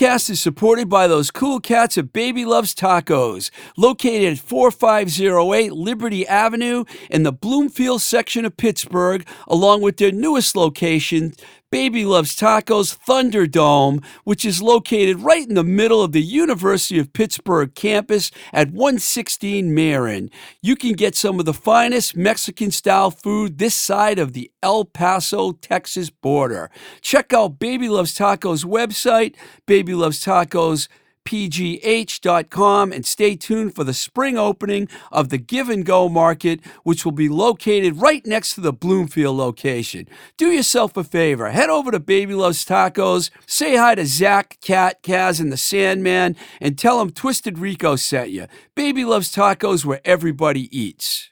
Podcast is supported by those cool cats at Baby Loves Tacos, located at 4508 Liberty Avenue in the Bloomfield section of Pittsburgh, along with their newest location, Baby Loves Tacos Thunderdome, which is located right in the middle of the University of Pittsburgh campus at 116 Marin. You can get some of the finest Mexican style food this side of the El Paso, Texas border. Check out Baby Loves Tacos website, Baby Loves Tacos pgh.com and stay tuned for the spring opening of the Give and Go Market, which will be located right next to the Bloomfield location. Do yourself a favor, head over to Baby Loves Tacos, say hi to Zach, Cat, Kaz, and the Sandman, and tell them Twisted Rico sent you. Baby Loves Tacos where everybody eats.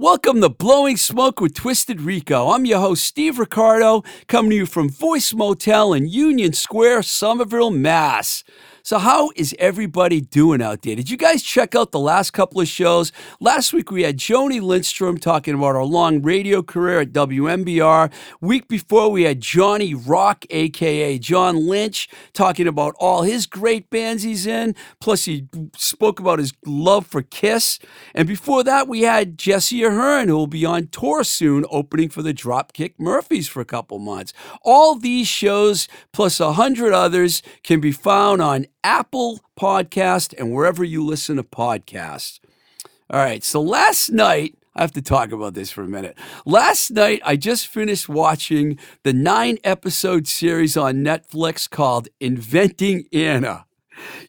Welcome to Blowing Smoke with Twisted Rico. I'm your host, Steve Ricardo, coming to you from Voice Motel in Union Square, Somerville, Mass. So, how is everybody doing out there? Did you guys check out the last couple of shows? Last week we had Joni Lindstrom talking about our long radio career at WMBR. Week before we had Johnny Rock, aka John Lynch, talking about all his great bands he's in. Plus, he spoke about his love for Kiss. And before that, we had Jesse Ahern, who will be on tour soon, opening for the Dropkick Murphys for a couple months. All these shows, plus a hundred others, can be found on Apple Podcast and wherever you listen to podcasts. All right, so last night, I have to talk about this for a minute. Last night, I just finished watching the nine episode series on Netflix called Inventing Anna.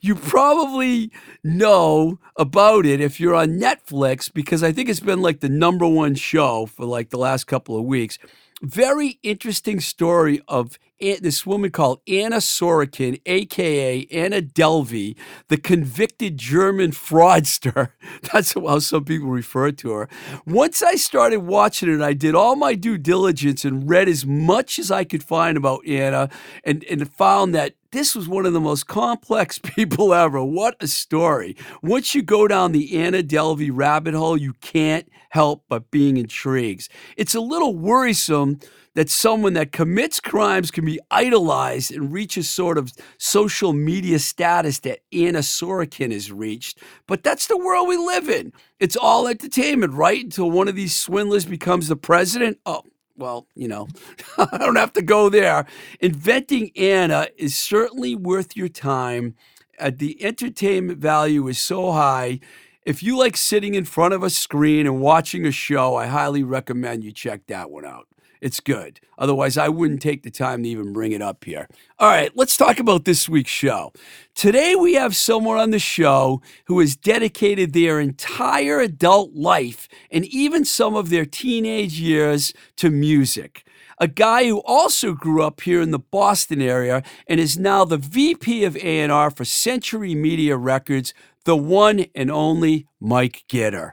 You probably know about it if you're on Netflix because I think it's been like the number one show for like the last couple of weeks. Very interesting story of this woman called Anna Sorokin, aka Anna Delvey, the convicted German fraudster. That's how some people refer to her. Once I started watching it, I did all my due diligence and read as much as I could find about Anna and, and found that this was one of the most complex people ever. What a story. Once you go down the Anna Delvey rabbit hole, you can't help but being intrigued. It's a little worrisome that someone that commits crimes can be idolized and reach a sort of social media status that Anna Sorokin has reached. But that's the world we live in. It's all entertainment, right? Until one of these swindlers becomes the president. Oh, well, you know, I don't have to go there. Inventing Anna is certainly worth your time. Uh, the entertainment value is so high. If you like sitting in front of a screen and watching a show, I highly recommend you check that one out. It's good. Otherwise, I wouldn't take the time to even bring it up here. All right, let's talk about this week's show. Today, we have someone on the show who has dedicated their entire adult life and even some of their teenage years to music. A guy who also grew up here in the Boston area and is now the VP of A&R for Century Media Records, the one and only Mike Gitter.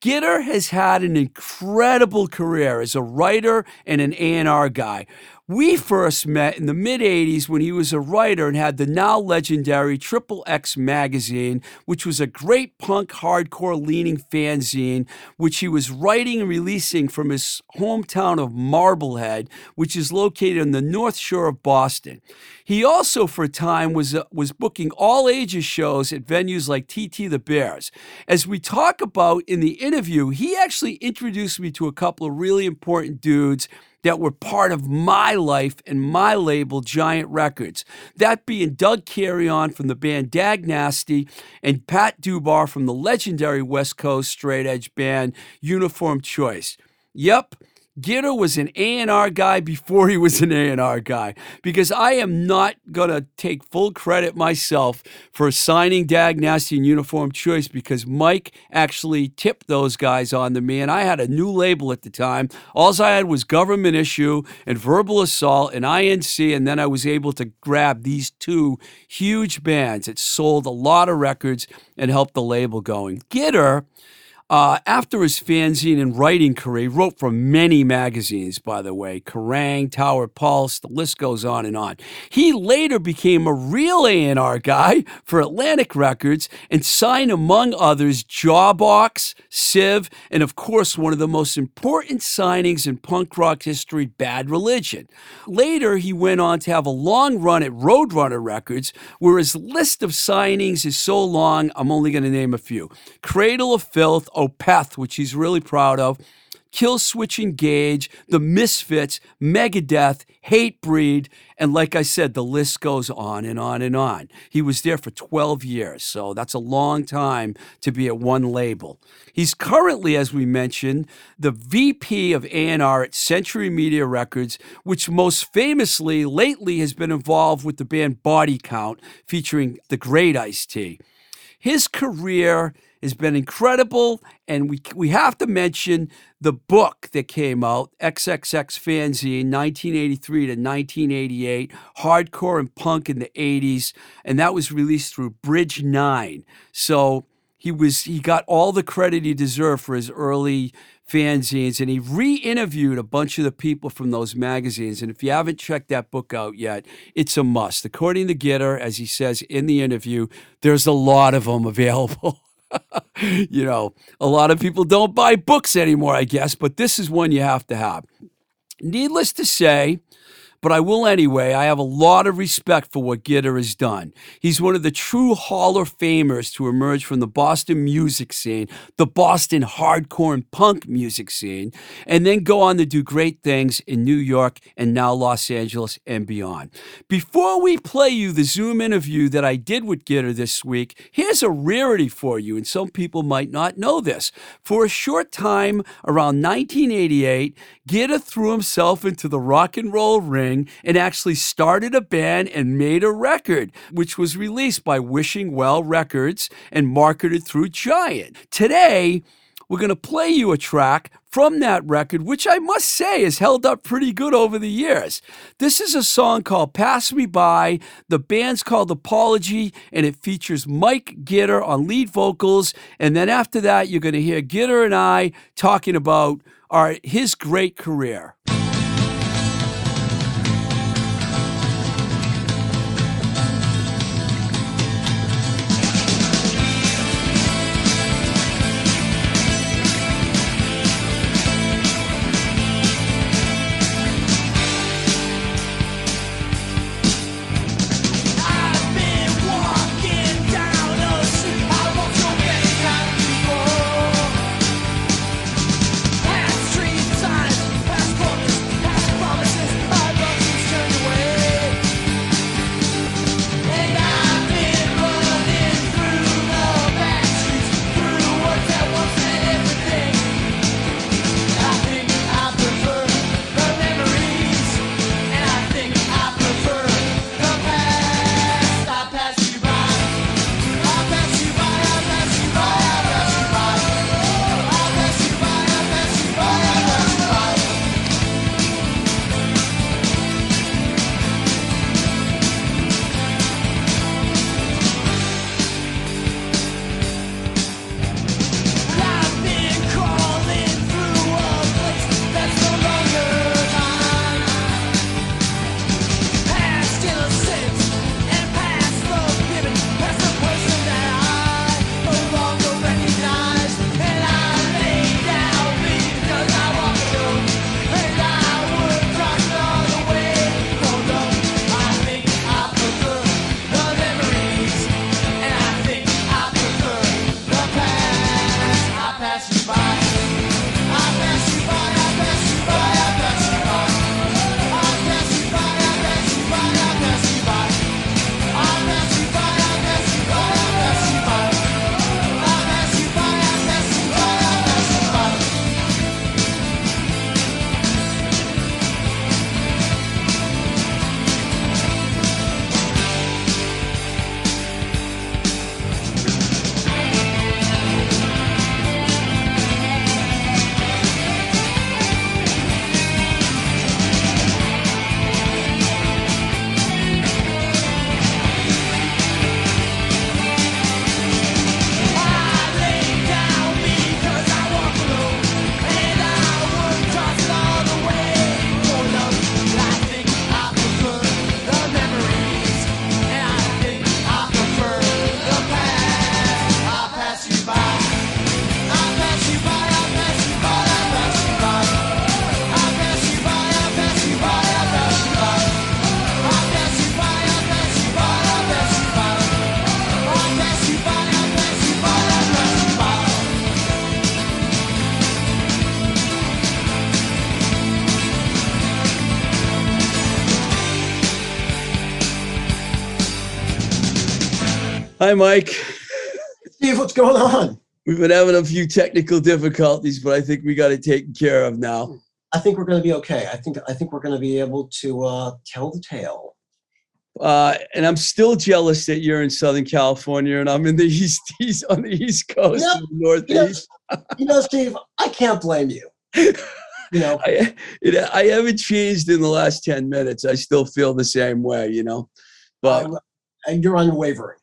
Gitter has had an incredible career as a writer and an A&R guy. We first met in the mid 80s when he was a writer and had the now legendary Triple X magazine, which was a great punk hardcore leaning fanzine, which he was writing and releasing from his hometown of Marblehead, which is located on the North Shore of Boston. He also, for a time, was, uh, was booking all ages shows at venues like TT the Bears. As we talk about in the interview, he actually introduced me to a couple of really important dudes that were part of my life and my label, Giant Records. That being Doug Carrion from the band Dag Nasty and Pat Dubar from the legendary West Coast straight edge band Uniform Choice. Yep, Gitter was an A&R guy before he was an A&R guy because I am not going to take full credit myself for signing Dag Nasty and Uniform Choice because Mike actually tipped those guys on the and I had a new label at the time. All I had was Government Issue and Verbal Assault and INC and then I was able to grab these two huge bands that sold a lot of records and helped the label going. Gitter Uh, after his fanzine and writing career, he wrote for many magazines, by the way Kerrang, Tower Pulse, the list goes on and on. He later became a real A&R guy for Atlantic Records and signed, among others, Jawbox, Civ, and of course, one of the most important signings in punk rock history, Bad Religion. Later, he went on to have a long run at Roadrunner Records, where his list of signings is so long, I'm only going to name a few Cradle of Filth, Opeth, which he's really proud of, Killswitch Engage, The Misfits, Megadeth, Hatebreed, and like I said, the list goes on and on and on. He was there for 12 years, so that's a long time to be at one label. He's currently, as we mentioned, the VP of A&R at Century Media Records, which most famously lately has been involved with the band Body Count, featuring the great Ice-T. His career has been incredible, and we we have to mention the book that came out, XXX Fanzine, 1983 to 1988, hardcore and punk in the 80s, and that was released through Bridge Nine. So he was he got all the credit he deserved for his early fanzines and he re-interviewed a bunch of the people from those magazines and if you haven't checked that book out yet it's a must according to Gitter as he says in the interview there's a lot of them available you know, a lot of people don't buy books anymore, I guess, but this is one you have to have. Needless to say, but I will anyway. I have a lot of respect for what Gitter has done. He's one of the true Hall of Famers to emerge from the Boston music scene, the Boston hardcore and punk music scene, and then go on to do great things in New York and now Los Angeles and beyond. Before we play you the Zoom interview that I did with Gitter this week, here's a rarity for you, and some people might not know this. For a short time around 1988, Gitter threw himself into the rock and roll ring and actually started a band and made a record, which was released by Wishing Well Records and marketed through Giant. Today, we're going to play you a track from that record, which I must say has held up pretty good over the years. This is a song called Pass Me By. The band's called Apology, and it features Mike Gitter on lead vocals. And then after that, you're going to hear Gitter and I talking about our, his great career. Hi, Mike. Steve, what's going on? We've been having a few technical difficulties, but I think we got it taken care of now. I think we're going to be okay. I think I think we're going to be able to uh, tell the tale. Uh, and I'm still jealous that you're in Southern California and I'm in the East, east on the East Coast, and the Northeast. You know, Steve, I can't blame you. You know, I, it, I haven't changed in the last 10 minutes. I still feel the same way, you know. But and you're unwavering.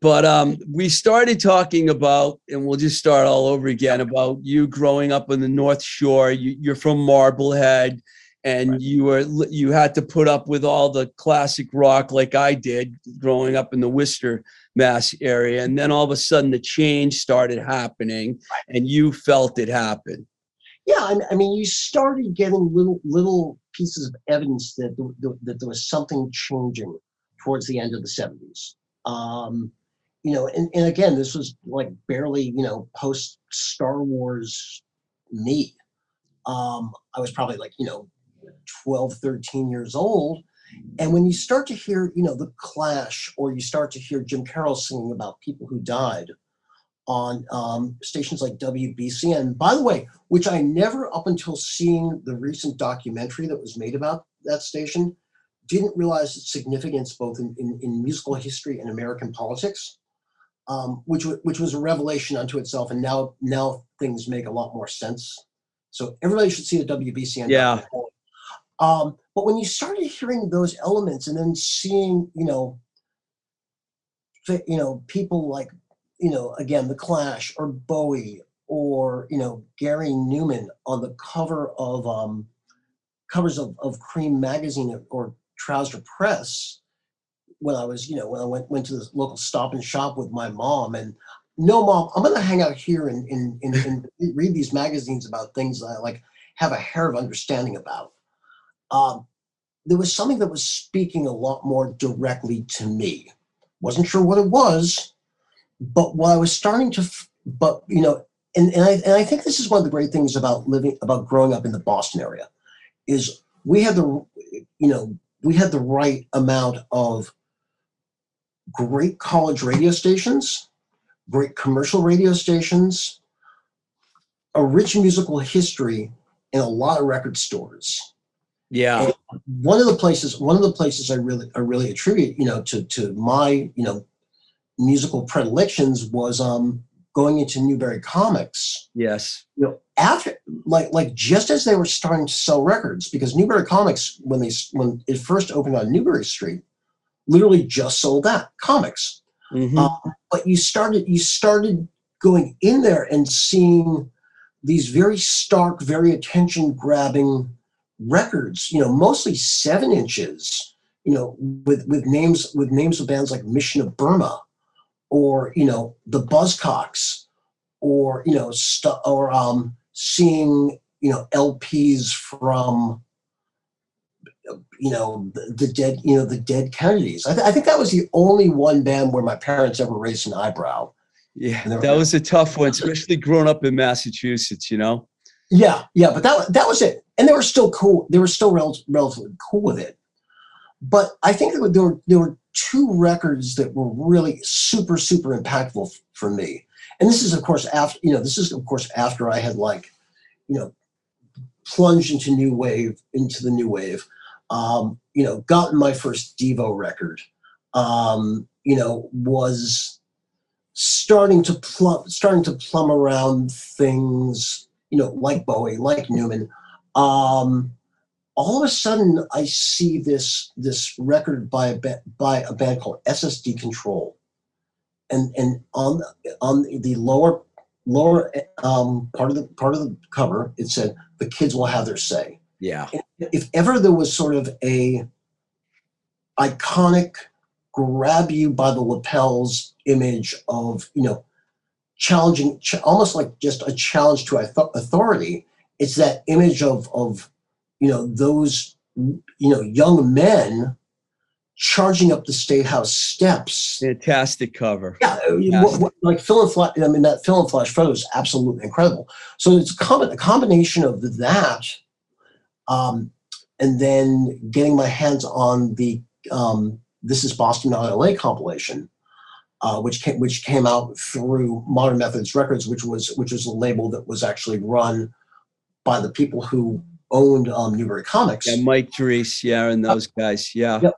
But um, we started talking about, and we'll just start all over again about you growing up on the North Shore. You, you're from Marblehead, and Right. you were you had to put up with all the classic rock like I did growing up in the Worcester, Mass area, and then all of a sudden the change started happening, and you felt it happen. Yeah, I, I mean, you started getting little little pieces of evidence that th- th- that there was something changing towards the end of the '70s. Um, you know, and, and again, this was like barely you know post Star Wars me. Um, I was probably like you know 12, 13 years old. And when you start to hear, you know, the Clash, or you start to hear Jim Carroll singing about people who died on um, stations like WBC, and by the way, which I never, up until seeing the recent documentary that was made about that station, didn't realize its significance both in, in, in musical history and American politics, um, which which was a revelation unto itself. And now now things make a lot more sense. So everybody should see the WBCN. Yeah. Um, but when you started hearing those elements and then seeing, you know, you know, people like, you know, again, The Clash or Bowie or, you know, Gary Numan on the cover of um, covers of, of Creem magazine or- or Trouser Press when I was, you know, when I went went to the local stop and shop with my mom and no mom, I'm gonna hang out here and, and, and, and read these magazines about things that I like have a hair of understanding about. Um, there was something that was speaking a lot more directly to me. Wasn't sure what it was, but what I was starting to, but you know, and, and I and I think this is one of the great things about living about growing up in the Boston area, is we had the, you know, we had the right amount of great college radio stations, great commercial radio stations, a rich musical history, and a lot of record stores. Yeah, one of the places one of the places I really I really attribute you know to to my you know musical predilections was um going into Newbury Comics. Yes, you know after like like just as they were starting to sell records because Newbury Comics when they when it first opened on Newbury Street literally just sold that comics Mhm. um, but you started you started going in there and seeing these very stark very attention grabbing records you know mostly seven inches you know with with names with names of bands like mission of burma or you know the buzzcocks or you know stu- or um seeing you know lps from you know the, the dead you know the dead kennedys I, th- I think that was the only one band where my parents ever raised an eyebrow yeah. That was a tough one, especially growing up in Massachusetts. You know. Yeah, yeah, but that that was it, and they were still cool. They were still rel- relatively cool with it. But I think there were, there were there were two records that were really super super impactful f- for me, and this is of course after you know this is of course after I had like, you know, plunged into new wave into the new wave, um, you know, gotten my first Devo record, um, you know, was starting to plumb starting to plumb around things you know, like Bowie, like Numan, um, all of a sudden I see this this record by a ba- by a band called SSD Control, and and on the, on the lower lower um, part of the part of the cover it said the kids will have their say. Yeah. If ever there was sort of a iconic grab you by the lapels image of you know challenging ch- almost like just a challenge to authority it's that image of of you know those you know young men charging up the state house steps Fantastic cover. yeah, uh, I mean, what- what- like Phil and Flash. I mean, that Phil and Flash photo is absolutely incredible. So it's a, com- a combination of that, um, and then getting my hands on the um, "This Is Boston, Not LA" compilation. uh, which came which came out through Modern Methods Records, which was which was a label that was actually run by the people who owned um, Newbury Comics. Yeah, Mike Dreese, yeah, and those guys, yeah. Yep.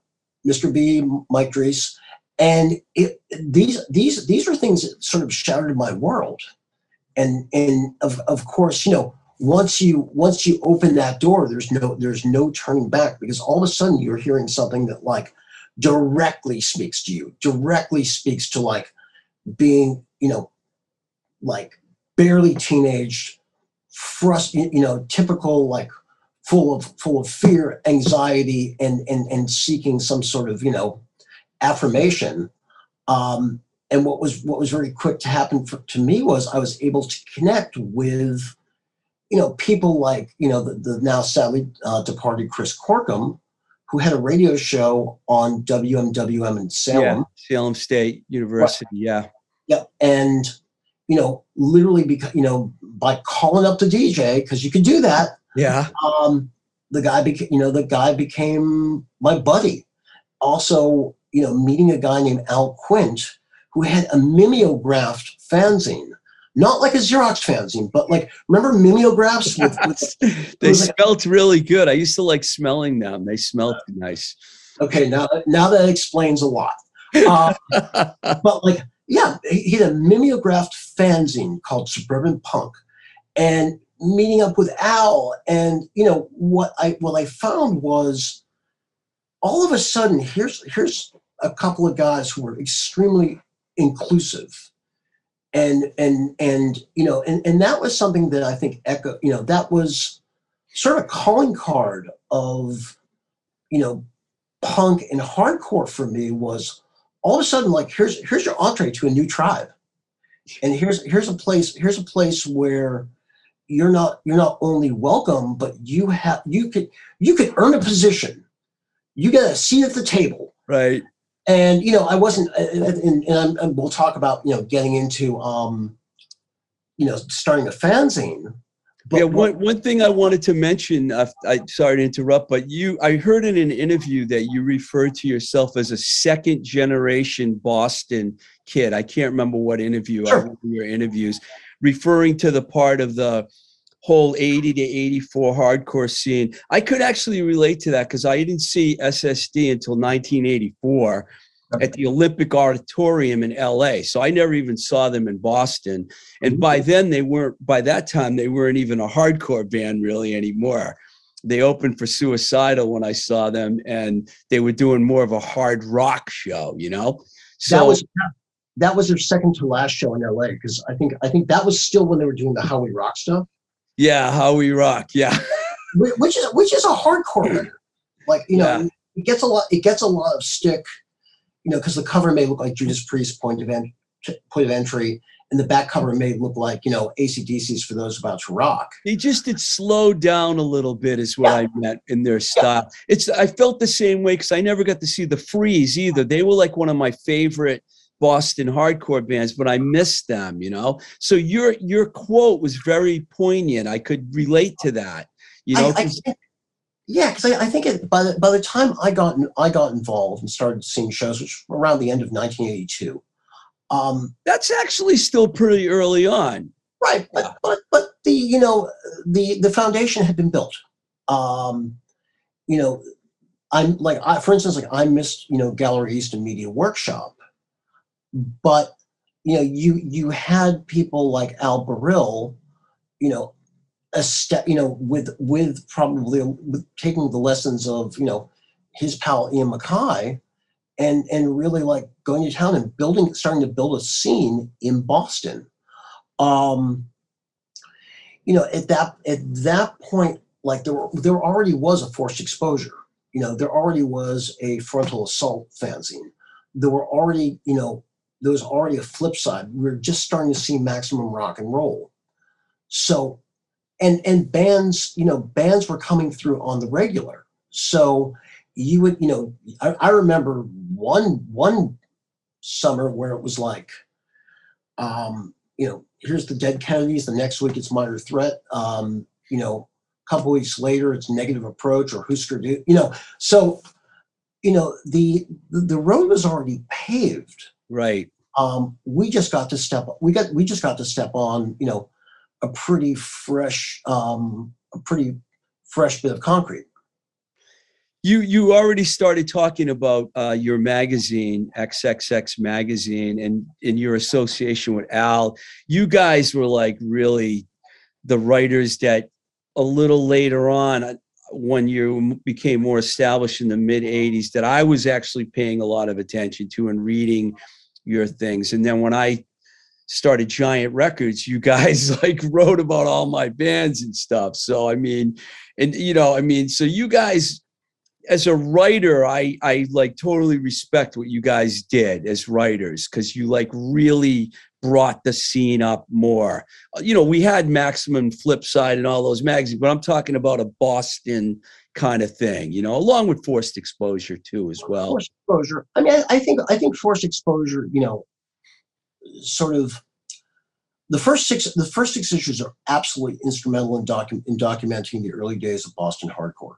Mr. B, Mike Dreese, and it, these these these are things that sort of shattered my world, and and of of course you know once you once you open that door, there's no there's no turning back because all of a sudden you're hearing something that like directly speaks to you, directly speaks to like being you know like barely teenaged, frust you know typical like full of full of fear, anxiety, and and and seeking some sort of you know affirmation. Um, and what was what was very quick to happen for, to me was I was able to connect with you know people like you know the, the now sadly uh, departed Chris Corkum, who had a radio show on WMWM in Salem. Yeah, Salem State University. Right. Yeah. Yeah, and you know, literally because you know by calling up the DJ because you could do that yeah. Um, the guy became, you know, the guy became my buddy. Also, you know, meeting a guy named Al Quint who had a mimeographed fanzine. Not like a Xerox fanzine, but like remember mimeographs? With, with, they smelled like, really good. I used to like smelling them. They smelled uh, nice. Okay, now now that explains a lot. Uh, but like, yeah, he had a mimeographed fanzine called Suburban Punk, and meeting up with Al, and you know what I what I found was all of a sudden here's here's a couple of guys who were extremely inclusive and and and you know and, and that was something that i think echo you know that was sort of a calling card of you know punk and hardcore for me was all of a sudden like here's here's your entree to a new tribe and here's here's a place here's a place where you're not you're not only welcome, but you have you could you could earn a position. You get a seat at the table. Right. And you know, I wasn't, uh, uh, and, and, and we'll talk about you know getting into um, you know starting a fanzine. But yeah, one, one thing I wanted to mention, uh, I sorry to interrupt, but you, I heard in an interview that you referred to yourself as a second generation Boston kid. I can't remember what interview, sure. your interviews, referring to the part of the whole 80 to 84 hardcore scene. I could actually relate to that because I didn't see SSD until 1984 at the Olympic Auditorium in LA. So I never even saw them in Boston. And by mm-hmm. then they weren't by that time they weren't even a hardcore band really anymore. They opened for Suicidal when I saw them and they were doing more of a hard rock show, you know. So that was that was their second to last show in LA because I think I think that was still when they were doing the How We Rock stuff. Yeah, How We Rock. Yeah, which is which is a hardcore record. Like you know, yeah. it gets a lot. It gets a lot of stick. You know, because the cover may look like Judas Priest point of en- point of entry, and the back cover may look like you know ACDC's for those about to rock. They just did slow down a little bit, is what yeah. I meant in their style. Yeah. It's I felt the same way because I never got to see the Freeze either. They were like one of my favorite Boston hardcore bands, but I missed them, you know. So your your quote was very poignant. I could relate to that, you know. I, I yeah, because I, I, think it, by the by the time I got I got involved and started seeing shows, which around the end of 1982. Um, That's actually still pretty early on, right? But but but the you know the the foundation had been built. Um, you know, I'm like I, for instance, like I missed you know Gallery East and Media Workshop but you know you you had people like al Barile, you know a step you know with with probably with taking the lessons of you know his pal ian mackaye and and really like going to town and building starting to build a scene in boston. Um you know at that at that point like there there already was a forced exposure. You know there already was a frontal assault fanzine. There were already you know there was already a flip side. We were just starting to see maximum rock and roll. So, and and bands, you know, bands were coming through on the regular. So you would, you know, I, I remember one one summer where it was like, um, you know, here's the Dead Kennedys. The next week it's Minor Threat. Um, you know, a couple weeks later it's Negative Approach or Husker Du. You know, so you know the the road was already paved Right. um, we just got to step we got we just got to step on you know a pretty fresh um, a pretty fresh bit of concrete you you already started talking about uh, your magazine xxx magazine and in your association with al you guys were like really the writers that a little later on uh, when you became more established in the mid 80s that i was actually paying a lot of attention to and reading your things and then when i started giant records you guys like wrote about all my bands and stuff so i mean and you know i mean so you guys as a writer, I I like totally respect what you guys did as writers because you like really brought the scene up more. You know, we had Maximum Flipside and all those magazines, but I'm talking about a Boston kind of thing. You know, along with forced exposure too, as well. Forced exposure. I mean, I, I think I think forced exposure. You know, sort of the first six the first six issues are absolutely instrumental in, docu- in documenting the early days of Boston hardcore.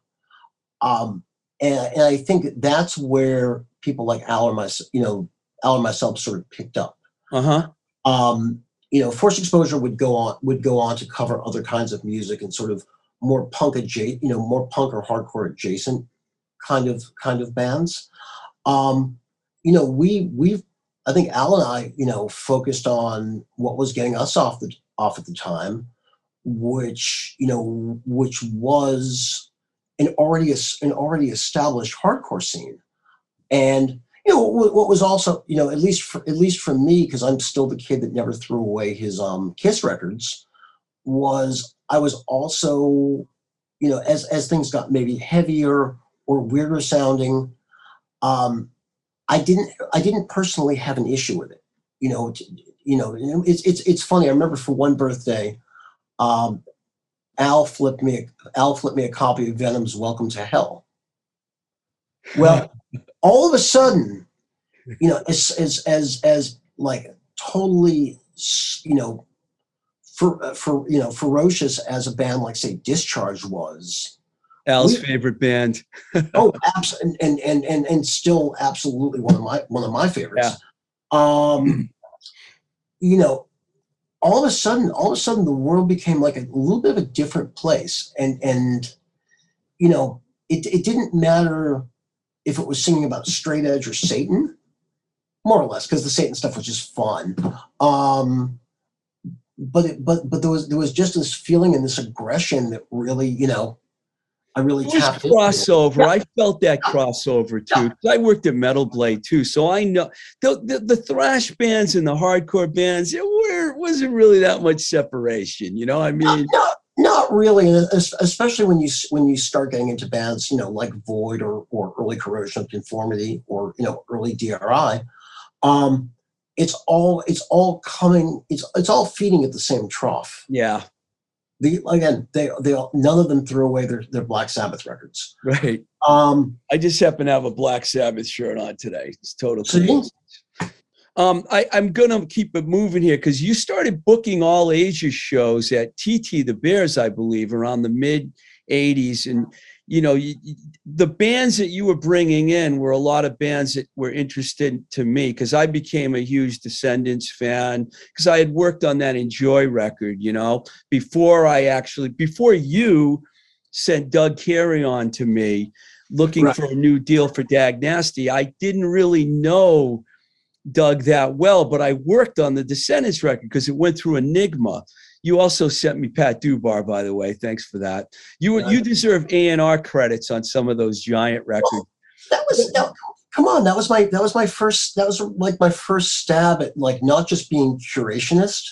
Um, and, and I think that's where people like Al or myself, you know, Al and myself sort of picked up. Uh huh. Um, you know, Forced Exposure would go on would go on to cover other kinds of music and sort of more punk adjacent, you know, more punk or hardcore adjacent kind of kind of bands. Um, you know, we we've I think Al and I, you know, focused on what was getting us off the off at the time, which you know, which was an already an already established hardcore scene, and you know what, was also you know at least for at least for me because I'm still the kid that never threw away his um, Kiss records was I was also you know as as things got maybe heavier or weirder sounding, um, I didn't I didn't personally have an issue with it. You know, you know it's it's it's funny. I remember for one birthday, um, Al flipped me Al flipped me a copy of Venom's Welcome to Hell. Well, all of a sudden, you know, as as as as like totally, you know, for for you know ferocious as a band like say Discharge was. Al's we, favorite band. oh, absolutely, and, and and and still absolutely one of my one of my favorites. Yeah. Um, you know, all of a sudden, all of a sudden, the world became like a little bit of a different place, and and you know, it it didn't matter if it was singing about straight edge or Satan, more or less, because the Satan stuff was just fun. Um, but it, but but there was there was just this feeling and this aggression that really, you know, I really tapped crossover. Yeah. I felt that crossover too. Yeah. I worked at Metal Blade too, so I know the, the, the thrash bands and the hardcore bands. It were, wasn't really that much separation, you know. I mean, not, not really, especially when you when you start getting into bands, you know, like Void or or early Corrosion of Conformity or you know early DRI. Um, it's all it's all coming. It's it's all feeding at the same trough. Yeah the again they they none of them threw away their, their black sabbath records right um i just happen to have a black sabbath shirt on today it's total um I, i'm gonna keep it moving here because you started booking all ages shows at tt the bears i believe around the mid 80s and you know you, the bands that you were bringing in were a lot of bands that were interested to me because i became a huge Descendents fan because i had worked on that enjoy record you know before i actually before you sent Doug Carrion to me looking right. for a new deal for dag nasty i didn't really know doug that well but i worked on the Descendents record because it went through enigma you also sent me Pat Dubar, by the way. Thanks for that. You yeah. you deserve A and R credits on some of those giant records. Well, that was that, come on. That was my that was my first that was like my first stab at like not just being curationist,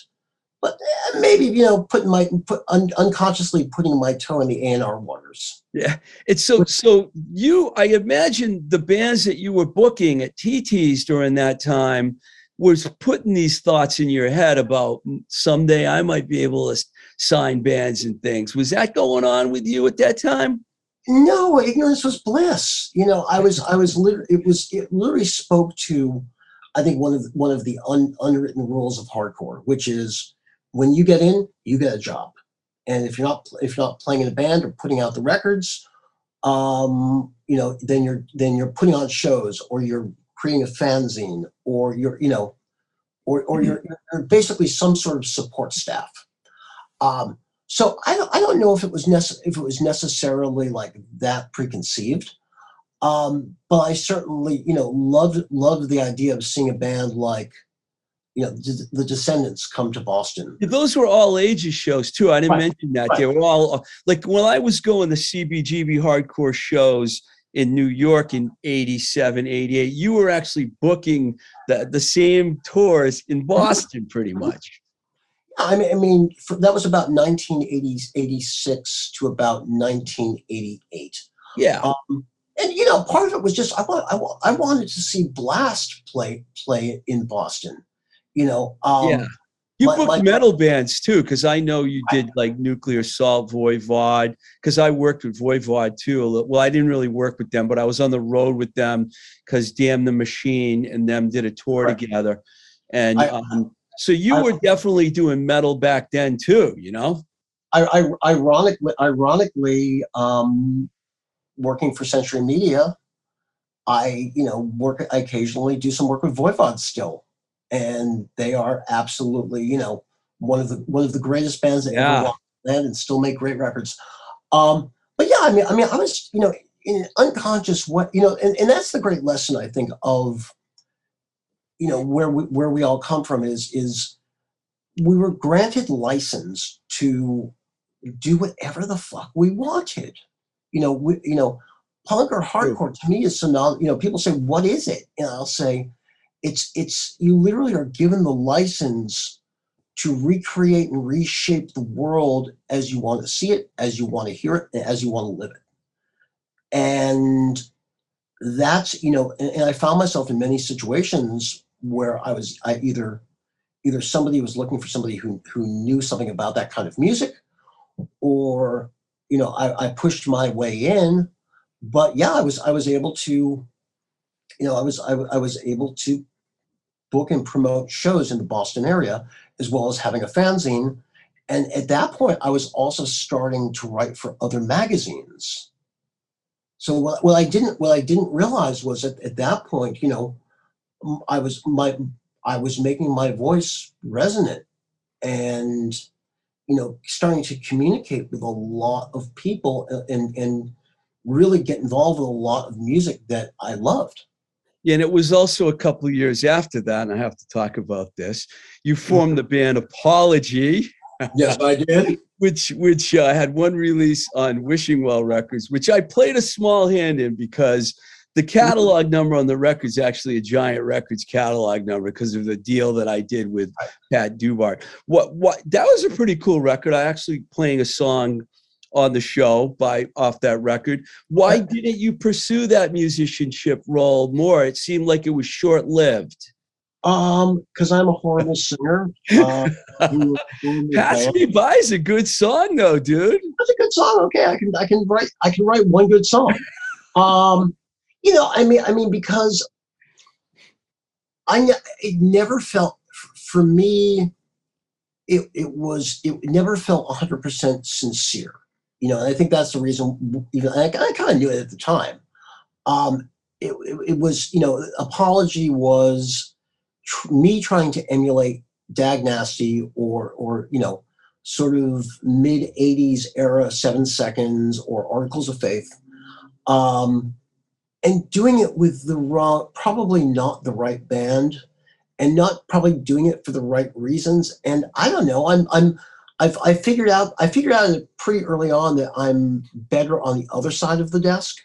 but eh, maybe you know putting my put un, unconsciously putting my toe in the A and R waters. Yeah, it's so so. You, I imagine the bands that you were booking at TT's during that time was putting these thoughts in your head about someday I might be able to sign bands and things. Was that going on with you at that time? No, ignorance was bliss. You know, I was, I was literally, it was, it literally spoke to, I think one of one of the un, unwritten rules of hardcore, which is when you get in, you get a job, and if you're not, if you're not playing in a band or putting out the records, um, you know, then you're then you're putting on shows or you're creating a fanzine or you're you know or or you're, you're basically some sort of support staff. Um, so I don't I don't know if it was nece- if it was necessarily like that preconceived. Um, but I certainly, you know, loved loved the idea of seeing a band like, you know, the, the Descendents come to Boston. Those were all ages shows too. I didn't Right, mention that. right. They were all uh, like when I was going to CBGB hardcore shows in New York in 87, 88, you were actually booking the, the same tours in Boston pretty much. I mean, I mean, for, that was about 1980, 86 to about 1988. Yeah. Um, and you know, part of it was just I want I, wa- I wanted to see Blast play play in Boston. You know, um, yeah. You my- booked my- metal bands too, because I know you did like Nuclear Assault, Voivod, because I worked with Voivod too. a little- Well, I didn't really work with them, but I was on the road with them because Damn the Machine and them did a tour Right. together. And I- um, so you I- were definitely doing metal back then too, you know? I, I ironically ironically um, working for Century Media, I you know work I occasionally do some work with Voivod still, and they are absolutely you know one of the one of the greatest bands that Yeah. ever walked the and still make great records. Um, but yeah, I mean, I mean, I was you know in unconscious what you know, and, and that's the great lesson I think of you know where we where we all come from is is we were granted license to do whatever the fuck we wanted. You know, we, you know, punk or hardcore to me is synonym. You know, people say, "What is it?" And I'll say, "It's it's you literally are given the license to recreate and reshape the world as you want to see it, as you want to hear it, as you want to live it." And that's you know, and, and I found myself in many situations where I was I either either somebody was looking for somebody who who knew something about that kind of music or you know I, I pushed my way in but yeah i was i was able to you know i was I, I was able to book and promote shows in the boston area as well as having a fanzine. And at that point i was also starting to write for other magazines. So what, what i didn't what i didn't realize was that at that point you know i was my i was making my voice resonant and you know starting to communicate with a lot of people uh, and and really get involved with a lot of music that i loved and it was also a couple of years after that, and I have to talk about this. You formed the band Apology, yes i did which which uh, had one release on Wishing Well Records, which I played a small hand in because the catalog number on the record is actually a Giant Records catalog number because of the deal that I did with Pat Dubar. What what that was a pretty cool record. I actually playing a song on the show by off that record. Why didn't you pursue that musicianship role more? It seemed like it was short lived. um because i'm a horrible singer uh, we were a horrible Pass. Me By is a good song though, dude. that's a good song okay i can i can write i can write one good song um you know i mean i mean because i it never felt for me it, it was it never felt 100% sincere you know and i think that's the reason even i, I kind of knew it at the time. Um it, it, it was you know apology was tr- me trying to emulate dag nasty or or you know sort of mid 80s era seven seconds or articles of faith um and doing it with the wrong probably not the right band and not probably doing it for the right reasons and i don't know i'm i'm i've i figured out i figured out pretty early on that i'm better on the other side of the desk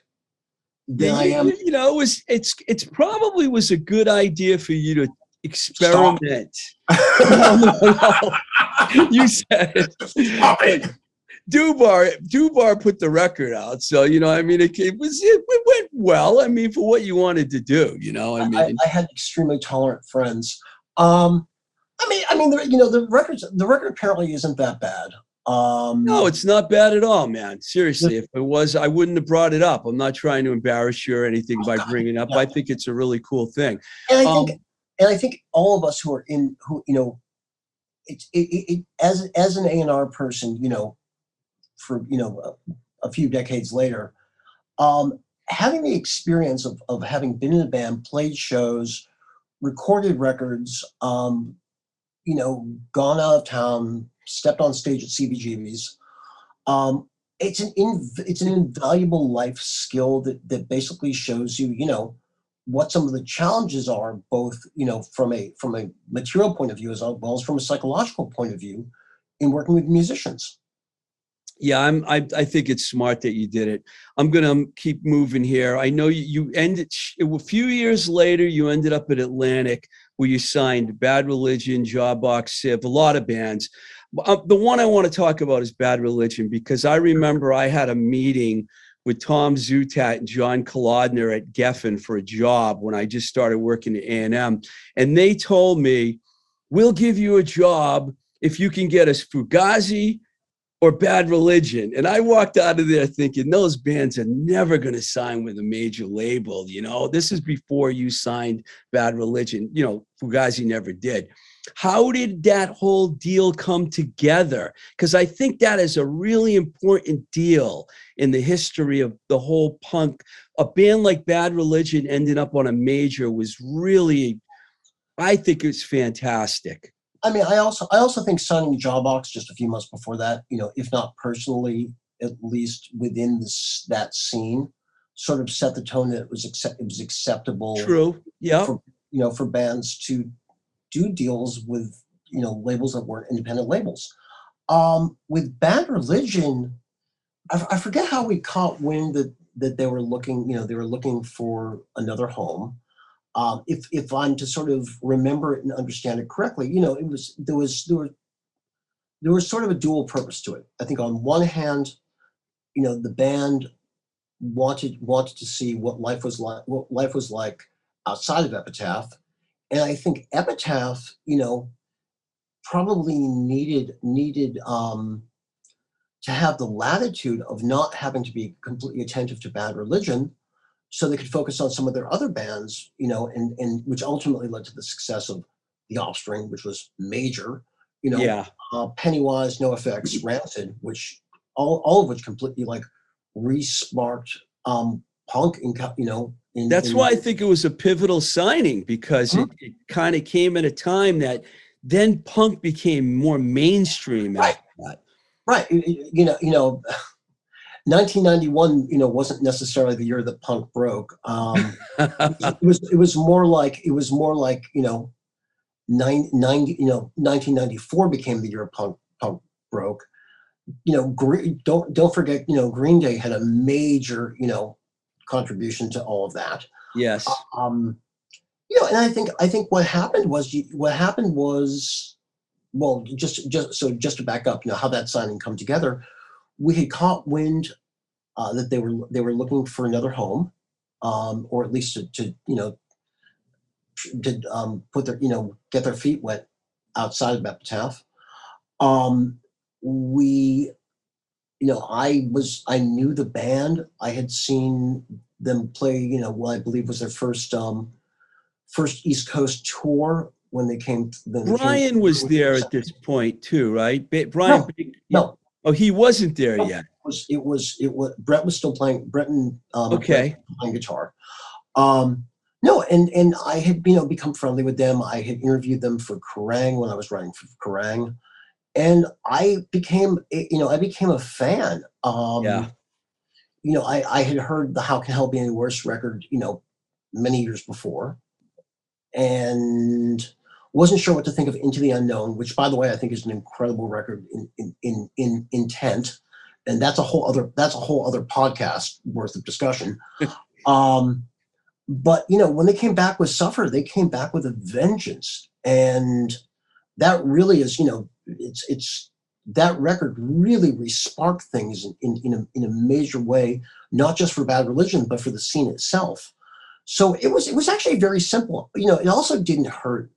than Yeah, i you, am you know, it was it's it's probably was a good idea for you to experiment. no, no, no. You said it. Stop it. Dubar Dubar put the record out, so you know, I mean, it, it was it, it went well. I mean, for what you wanted to do, you know, I I, mean, I had extremely tolerant friends. Um, I mean, I mean, the, you know, the records, the record apparently isn't that bad. Um, no, it's not bad at all, man. Seriously, if it was, I wouldn't have brought it up. I'm not trying to embarrass you or anything by bringing it up. no. I think it's a really cool thing. and I Um, think, and I think all of us who are in, who you know, it, it, it as as an A and R person, you know, for you know, a, a few decades later, um, having the experience of of having been in a band, played shows, recorded records, um, you know, gone out of town, stepped on stage at CBGB's. Um, it's an it's an invaluable life skill that that basically shows you, you know, what some of the challenges are, both you know from a from a material point of view as well as from a psychological point of view, in working with musicians. Yeah, I'm. I, I think it's smart that you did it. I'm gonna keep moving here. I know you, you ended a few years later. You ended up at Atlantic, where you signed Bad Religion, Jawbox Civ, a lot of bands. Uh, the one I want to talk about is Bad Religion because I remember I had a meeting with Tom Zutaut and John Kalodner at Geffen for a job when I just started working at A&M, and they told me, "We'll give you a job if you can get us Fugazi." Or Bad Religion. And I walked out of there thinking those bands are never going to sign with a major label. You know, this is before you signed Bad Religion. You know, for guys Fugazi never did. How did that whole deal come together? Because I think that is a really important deal in the history of the whole punk. A band like Bad Religion ending up on a major was really, I think it's fantastic. I mean, I also I also think signing Jawbox just a few months before that, you know, if not personally, at least within this that scene, sort of set the tone that it was accept, it was acceptable. True. Yeah. For, you know, for bands to do deals with you know labels that weren't independent labels. Um, with Bad Religion, I, I forget how we caught wind that that they were looking, you know, they were looking for another home um, if if I'm to sort of remember it and understand it correctly, you know, it was there was there were there was sort of a dual purpose to it. I think on one hand, you know, the band wanted wanted to see what life was like what life was like outside of Epitaph, and I think Epitaph, you know, probably needed needed um, to have the latitude of not having to be completely attentive to bad religion so they could focus on some of their other bands, you know, and and which ultimately led to the success of The Offspring, which was major, you know, yeah. uh, Pennywise, NOFX, Rancid, which all all of which completely like resparked um, punk in you know. In, That's in, why I think it was a pivotal signing because mm-hmm. it, it kind of came at a time that then punk became more mainstream. Right. Right. You know. You know. 1991, you know, wasn't necessarily the year that punk broke. Um, it was it was more like it was more like you know, nine, 90, you know, 1994 became the year punk punk broke. You know, don't don't forget, you know, Green Day had a major you know contribution to all of that. Yes. Um, you know, and I think I think what happened was what happened was, well, just just so just to back up, you know, how that signing come together we had caught wind uh, that they were they were looking for another home, um, or at least to, to you know to um, put their you know get their feet wet outside of Epitaph. Um, we, you know, I was I knew the band. I had seen them play. You know, what I believe was their first um, first East Coast tour when they came. When Brian came, was there at this point too, right? Brian. No, no, Oh, he wasn't there yet. It was it was it was Brett was still playing Breton um, okay playing guitar. Um, no, and and I had you know become friendly with them. I had interviewed them for Kerrang when I was writing for Kerrang, and I became you know I became a fan. Um, yeah. You know, I I had heard the How Can Hell Be Any Worse record you know many years before, and wasn't sure what to think of Into the Unknown, which, by the way, I think is an incredible record in in in, in intent, and that's a whole other that's a whole other podcast worth of discussion. um, but you know, when they came back with Suffer, they came back with a vengeance, and that really is you know it's it's that record really resparked things in, in, in, a, in a major way, not just for Bad Religion, but for the scene itself. So it was it was actually very simple. You know, it also didn't hurt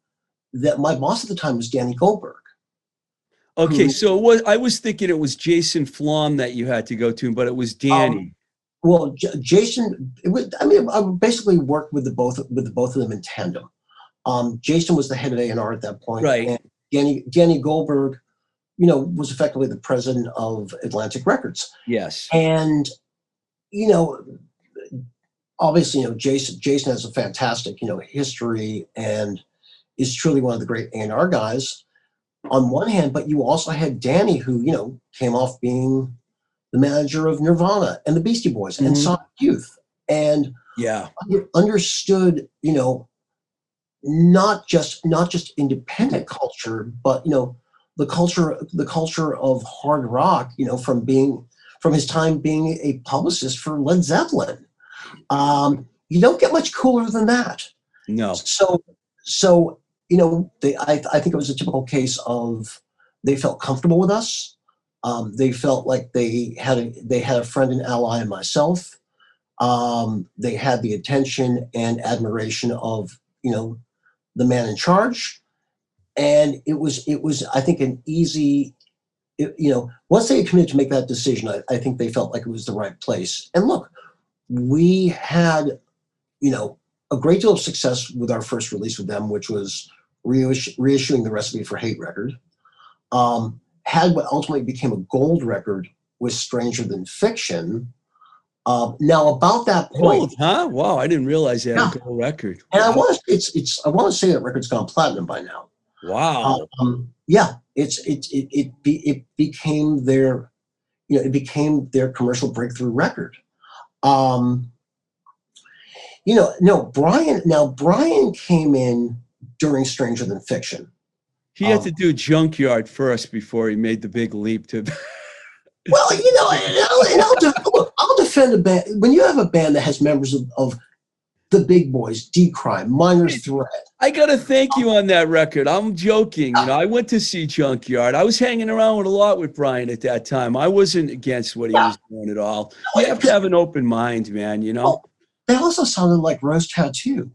that my boss at the time was Danny Goldberg. Okay, who, so was, I was thinking it was Jason Flom that you had to go to, but it was Danny. Um, well, J- Jason, was, I mean, I basically worked with the both with the both of them in tandem. Um, Jason was the head of A&R at that point, right? And Danny Danny Goldberg, you know, was effectively the president of Atlantic Records. Yes, and you know, obviously, you know, Jason Jason has a fantastic, you know, history and is truly one of the great A&R guys on one hand, but you also had Danny, who, you know, came off being the manager of Nirvana and the Beastie Boys and Mhm. Sonic Youth and Yeah. under- understood, you know, not just not just independent culture, but you know, the culture the culture of hard rock, you know, from being from his time being a publicist for Led Zeppelin. Um, you don't get much cooler than that. No. So, so you know, they, I, I think it was a typical case of they felt comfortable with us. Um, they felt like they had a they had a friend and ally in myself. Um, they had the attention and admiration of you know the man in charge, and it was it was I think an easy. it- you know, once they committed to make that decision, I, I think they felt like it was the right place. And look, we had, you know, a great deal of success with our first release with them, which was reissue, reissuing the recipe for hate record. Um, had what ultimately became a gold record with Stranger Than Fiction. Um, now about that point, Gold, huh? Wow, I didn't realize they had Yeah. a gold record. and I want to it's it's I want to say that record's gone platinum by now. Wow. Um, yeah, it's it it it, be, it became their you know it became their commercial breakthrough record. Um, you know, no, Brian. Now Brian came in during Stranger Than Fiction. he had um, to do Junkyard first before he made the big leap to. Well, you know, and I'll, and I'll de- look, I'll defend a band when you have a band that has members of, of the big boys, D Crime, Minor Threat. I gotta thank you on that record. I'm joking. You know, I went to see Junkyard. I was hanging around with a lot with Brian at that time. I wasn't against what he was doing at all. You have to have an open mind, man. You know. They also sounded like Rose Tattoo.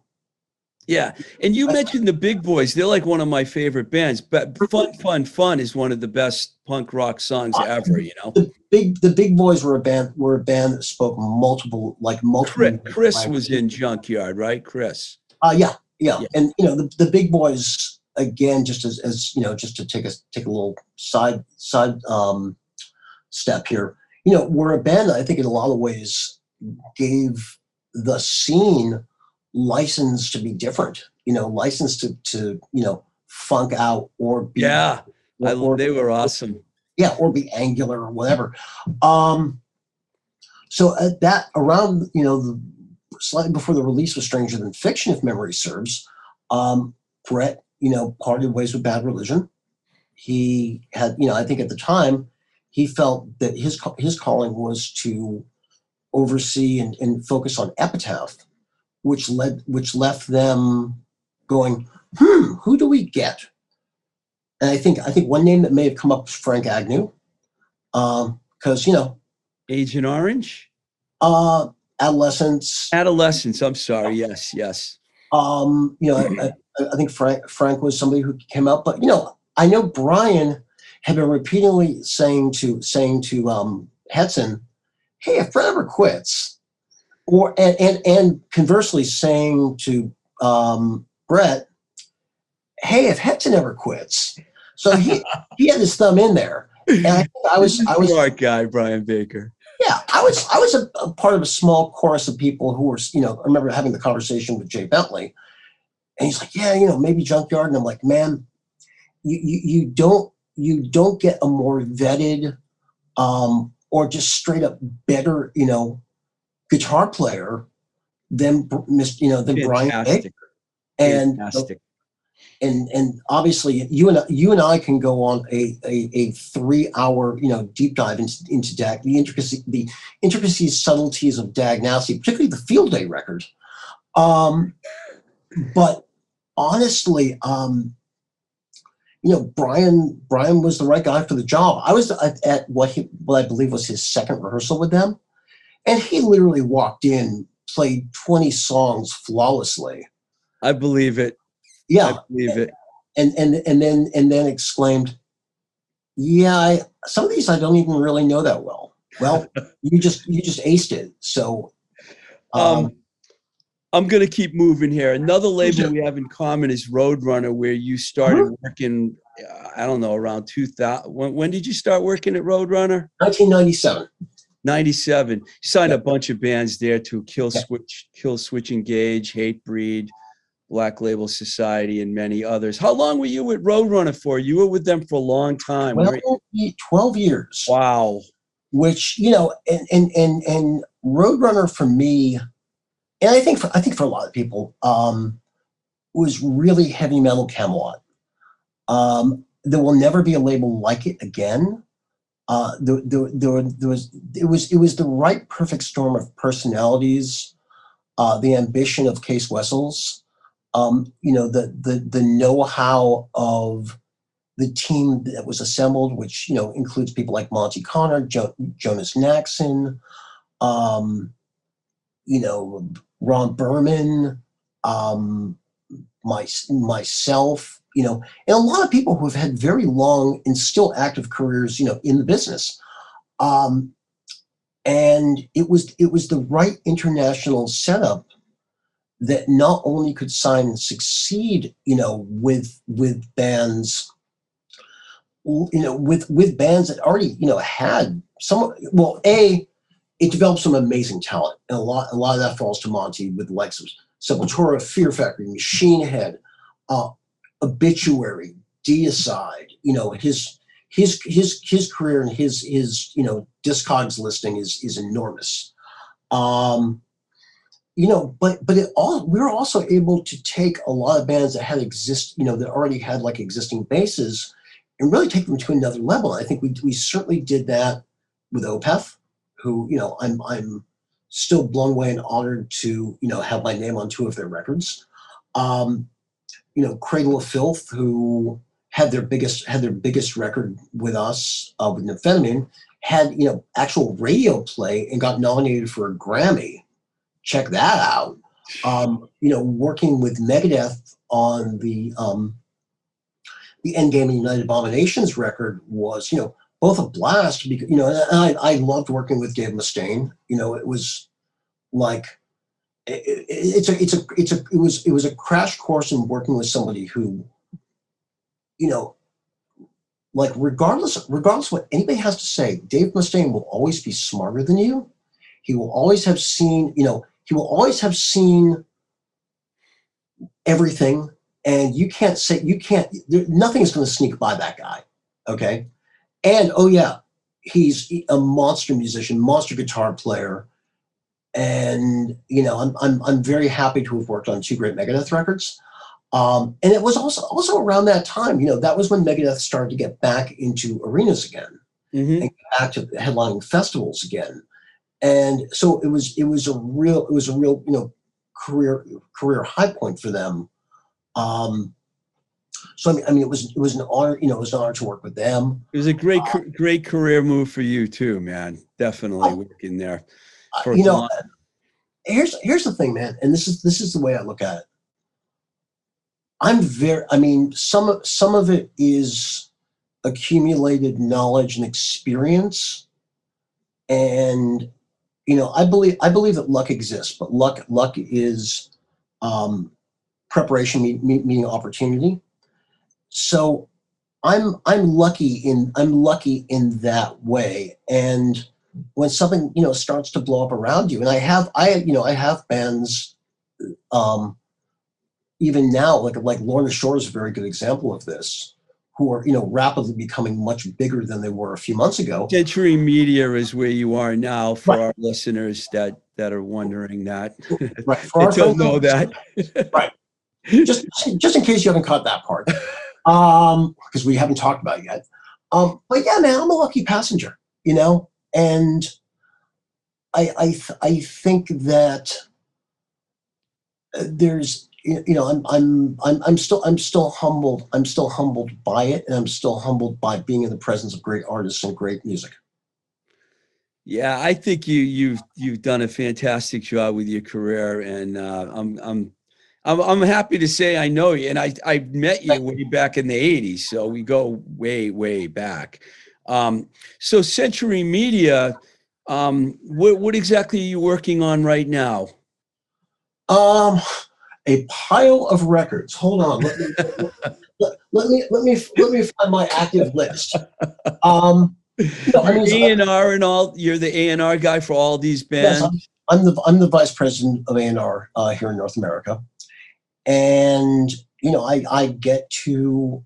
Yeah, and you mentioned the Big Boys. They're like one of my favorite bands. But "Fun, Fun, Fun" is one of the best punk rock songs ever. You know, the big the big boys were a band were a band that spoke multiple like multiple Chris, Chris was in Junkyard, right? Chris. uh yeah yeah Yeah. and you know the, the big boys again just as, as you know just to take a take a little side side um step here you know were a band that i think in a lot of ways gave the scene license to be different you know license to to you know funk out or be Yeah, I, or- they were awesome. yeah, or be angular or whatever. Um, so at that around you know the, slightly before the release of Stranger Than Fiction, if memory serves, um, Brett you know parted ways with Bad Religion. He had you know I think at the time he felt that his his calling was to oversee and, and focus on Epitaph, which led which left them going, hmm, who do we get? And I think I think one name that may have come up was Frank Agnew, because you know, Agent Orange, uh, Adolescents. Adolescents. I'm sorry. Yes, yes. Um, you know, I, I, think Frank Frank was somebody who came out, but you know, I know Brian had been repeatedly saying to saying to um, Hetson, "Hey, if Brett ever quits," or and and, and conversely saying to um, Brett, "Hey, if Hetson ever quits," so he he had his thumb in there, and I, I was I was smart guy, Brian Baker. Yeah, I was I was a, a part of a small chorus of people who were, you know, I remember having the conversation with Jay Bentley, and he's like, "Yeah, you know, maybe Junkyard," and I'm like, "Man, you you, you don't you don't get a more vetted, um, or just straight up better, you know, guitar player than you know than Brian Baker." And Fantastic. and and obviously you and you and I can go on a a, a three hour you know deep dive into, into DAG the intricacy the intricacies subtleties of Dag Nasty particularly the Field Day record, um, but honestly, um, you know Brian Brian was the right guy for the job. I was at, at what he what I believe was his second rehearsal with them, and he literally walked in played twenty songs flawlessly. I believe it. Yeah, I believe it. and and and then and then exclaimed, "Yeah, I, some of these I don't even really know that well." Well, you just you just aced it. So, um, Um, I'm gonna keep moving here. Another label we have in common is Roadrunner, where you started working. uh, I don't know around 2000. When, when did you start working at Roadrunner? 1997. 97. You signed a bunch of bands there to Kill. Switch, Killswitch Engage, Hatebreed, Black Label Society, and many others. How long were you with Roadrunner for? You were with them for a long time. Well, weren't 12 years. Wow. which you know and and and, and roadrunner for me and i think for i think for a lot of people um was really heavy metal camelot um there will never be a label like it again uh there, there, there, there was it was it was the right perfect storm of personalities uh the ambition of Cees Wessels um you know the the the know-how of the team that was assembled, which you know includes people like Monte Conner, jo- Jonas Nachsin, um, you know Ron Burman, um, my, myself, you know, and a lot of people who have had very long and still active careers, you know, in the business. Um, and it was it was the right international setup that not only could sign and succeed, you know, with with bands you know, with with bands that already you know had some. Well, a it developed some amazing talent, and a lot a lot of that falls to Monte with the likes of Sepultura, Fear Factory, Machine Head, uh, Obituary, Deicide. You know, his his his his career and his his you know discogs listing is is enormous. Um, you know, but but it all we were also able to take a lot of bands that had exist, you know, that already had like existing bases and really take them to another level. I think we we certainly did that with Opeth, who you know I'm I'm still blown away and honored to you know have my name on two of their records. Um, you know, Cradle of Filth, who had their biggest had their biggest record with us uh, with Nymphetamine, had you know actual radio play and got nominated for a Grammy. Check that out. Um, you know, working with Megadeth on the um, the Endgame and United Abominations record was, you know, both a blast because, you know, I, I loved working with Dave Mustaine. You know, it was like, it, it, it's a, it's a, it's a, it was, it was a crash course in working with somebody who, you know, like regardless, regardless of what anybody has to say, Dave Mustaine will always be smarter than you. He will always have seen, you know, he will always have seen everything and you can't say you can't there, nothing is going to sneak by that guy okay and oh yeah he's a monster musician monster guitar player and you know i'm i'm, I'm very happy to have worked on two great megadeth records um, and it was also also around that time you know that was when megadeth started to get back into arenas again Mhm. and back to headlining festivals again and so it was it was a real it was a real you know career career high point for them um, so I mean, I mean, it was it was an honor, you know, it was an honor to work with them. It was a great, ca- great career move for you too, man. Definitely Oh. working there. You know, long. here's here's the thing, man, and this is this is the way I look at it. I'm very, I mean, some of some of it is accumulated knowledge and experience, and you know, I believe I believe that luck exists, but luck luck is um, preparation me- me- meaning opportunity. So I'm I'm lucky in I'm lucky in that way, and when something you know starts to blow up around you, and I have I you know I have bands, um, even now like like Lorna Shore is a very good example of this, who are you know rapidly becoming much bigger than they were a few months ago. Century Media is where you are now for Right. our listeners that that are wondering that. Right, for They don't know that. Right. just just in case you haven't caught that part, um, because we haven't talked about it yet. Um, but yeah, man, I'm a lucky passenger, you know, and I I th- I think that uh, there's you know I'm I'm I'm I'm still I'm still humbled I'm still humbled by it and I'm still humbled by being in the presence of great artists and great music. Yeah, I think you you've you've done a fantastic job with your career, and uh, I'm I'm I'm I'm happy to say I know you, and I I met you way back in the '80s, so we go way way back. Um, so Century Media, um, what what exactly are you working on right now? Um, a pile of records. Hold on. Let me let, let me let me let me find my active list. Um, No, I mean, A and R and all. You're the A and R guy for all these Yes, bands. I'm, I'm the I'm the vice president of A&R uh, here in North America, and you know I I get to